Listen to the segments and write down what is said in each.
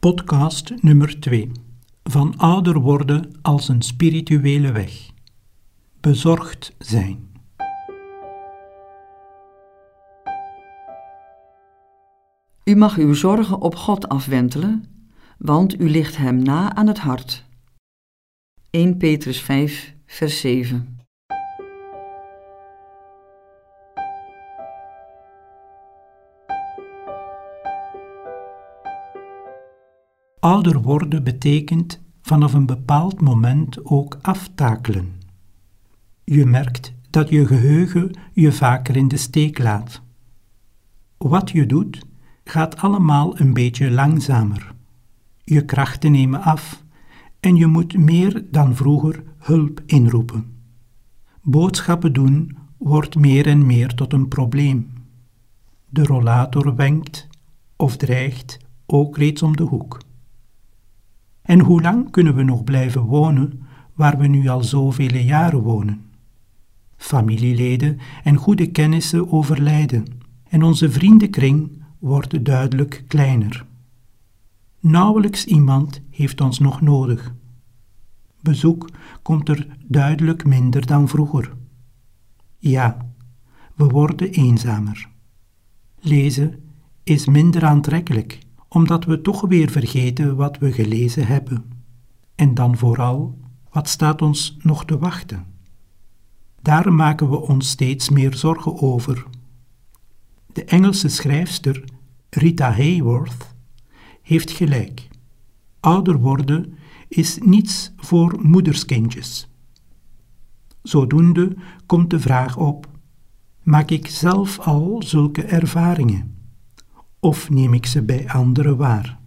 Podcast nummer 2 van ouder worden als een spirituele weg. Bezorgd zijn. U mag uw zorgen op God afwentelen, want u ligt Hem na aan het hart. 1 Petrus 5, vers 7. Ouder worden betekent vanaf een bepaald moment ook aftakelen. Je merkt dat je geheugen je vaker in de steek laat. Wat je doet, gaat allemaal een beetje langzamer. Je krachten nemen af en je moet meer dan vroeger hulp inroepen. Boodschappen doen wordt meer en meer tot een probleem. De rollator wenkt of dreigt ook reeds om de hoek. En hoe lang kunnen we nog blijven wonen waar we nu al zoveel jaren wonen? Familieleden en goede kennissen overlijden en onze vriendenkring wordt duidelijk kleiner. Nauwelijks iemand heeft ons nog nodig. Bezoek komt er duidelijk minder dan vroeger. Ja, we worden eenzamer. Lezen is minder aantrekkelijk omdat we toch weer vergeten wat we gelezen hebben. En dan vooral, wat staat ons nog te wachten? Daar maken we ons steeds meer zorgen over. De Engelse schrijfster Rita Hayworth heeft gelijk. Ouder worden is niets voor moederskindjes. Zodoende komt de vraag op: maak ik zelf al zulke ervaringen? Of neem ik ze bij anderen waar?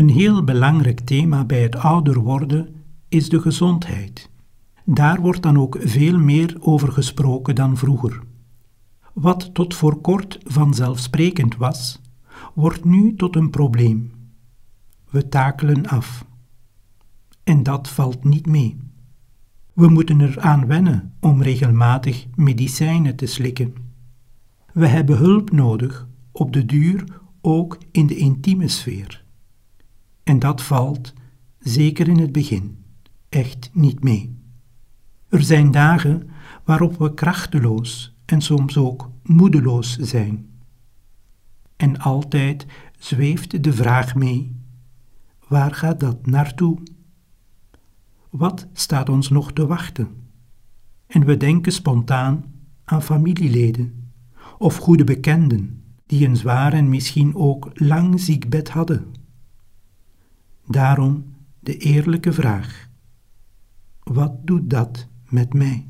Een heel belangrijk thema bij het ouder worden is de gezondheid. Daar wordt dan ook veel meer over gesproken dan vroeger. Wat tot voor kort vanzelfsprekend was, wordt nu tot een probleem. We takelen af. En dat valt niet mee. We moeten er aan wennen om regelmatig medicijnen te slikken. We hebben hulp nodig, op de duur ook in de intieme sfeer. En dat valt, zeker in het begin, echt niet mee. Er zijn dagen waarop we krachteloos en soms ook moedeloos zijn. En altijd zweeft de vraag mee: waar gaat dat naartoe? Wat staat ons nog te wachten? En we denken spontaan aan familieleden of goede bekenden die een zwaar en misschien ook lang ziekbed hadden. Daarom de eerlijke vraag: wat doet dat met mij?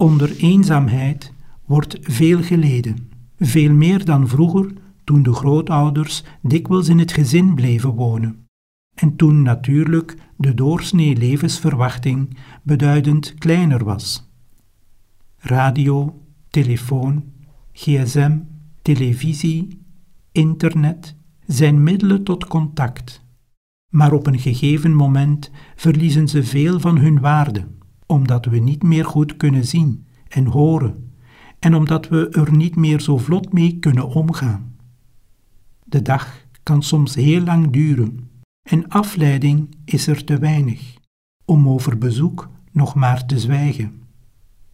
Onder eenzaamheid wordt veel geleden, veel meer dan vroeger toen de grootouders dikwijls in het gezin bleven wonen en toen natuurlijk de doorsnee levensverwachting beduidend kleiner was. Radio, telefoon, gsm, televisie, internet zijn middelen tot contact. Maar op een gegeven moment verliezen ze veel van hun waarde, omdat we niet meer goed kunnen zien en horen, en omdat we er niet meer zo vlot mee kunnen omgaan. De dag kan soms heel lang duren en afleiding is er te weinig, om over bezoek nog maar te zwijgen.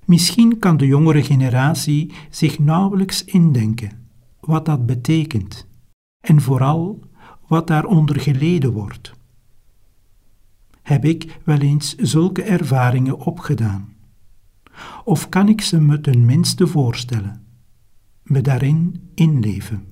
Misschien kan de jongere generatie zich nauwelijks indenken wat dat betekent en vooral wat daaronder geleden wordt. Heb ik wel eens zulke ervaringen opgedaan? Of kan ik ze me ten minste voorstellen, me daarin inleven?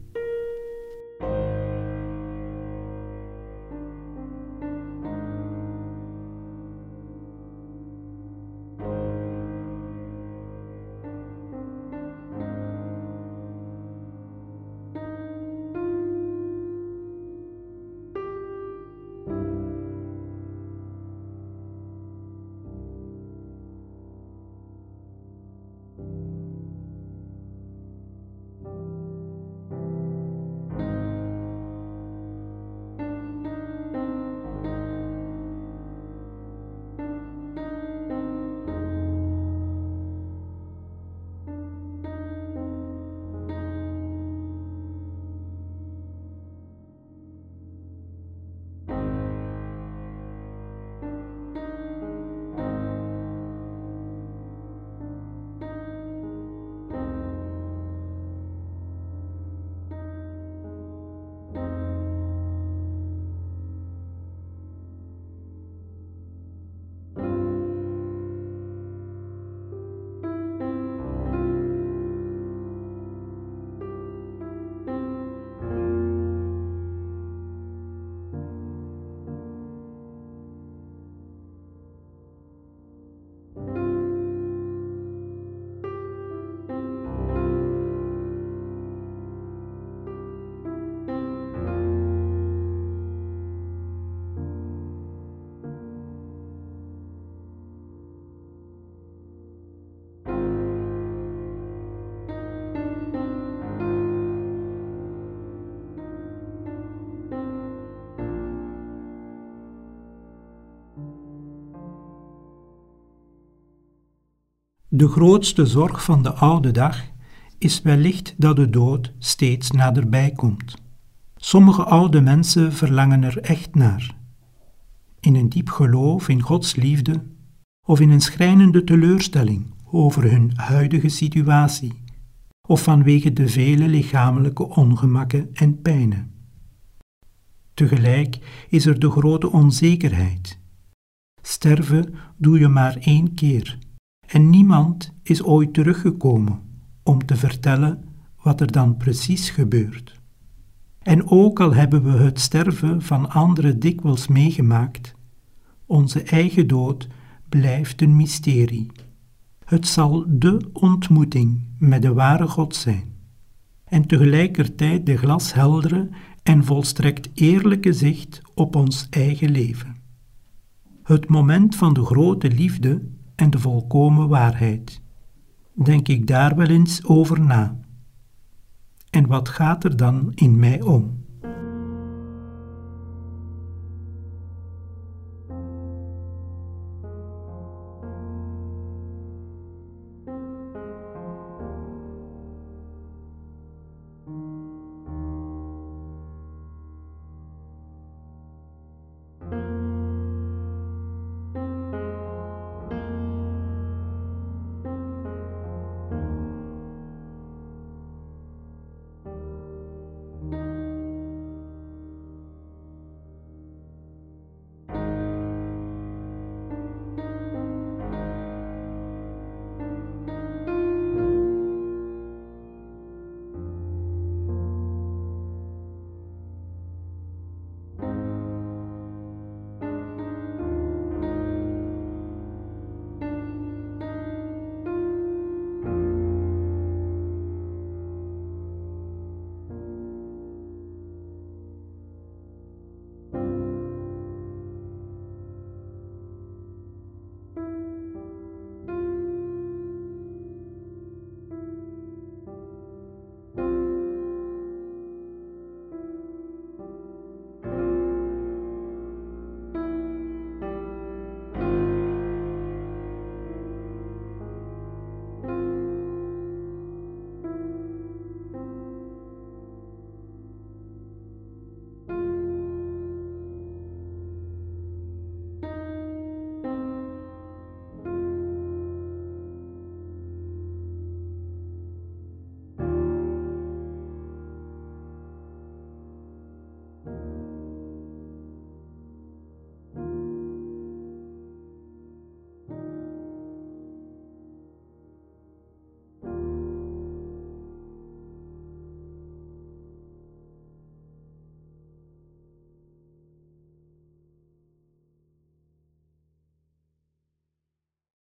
De grootste zorg van de oude dag is wellicht dat de dood steeds naderbij komt. Sommige oude mensen verlangen er echt naar. In een diep geloof in Gods liefde of in een schrijnende teleurstelling over hun huidige situatie of vanwege de vele lichamelijke ongemakken en pijnen. Tegelijk is er de grote onzekerheid. Sterven doe je maar één keer en niemand is ooit teruggekomen om te vertellen wat er dan precies gebeurt. En ook al hebben we het sterven van anderen dikwijls meegemaakt, onze eigen dood blijft een mysterie. Het zal de ontmoeting met de ware God zijn en tegelijkertijd de glasheldere en volstrekt eerlijke zicht op ons eigen leven. Het moment van de grote liefde en de volkomen waarheid. Denk ik daar wel eens over na. En wat gaat er dan in mij om?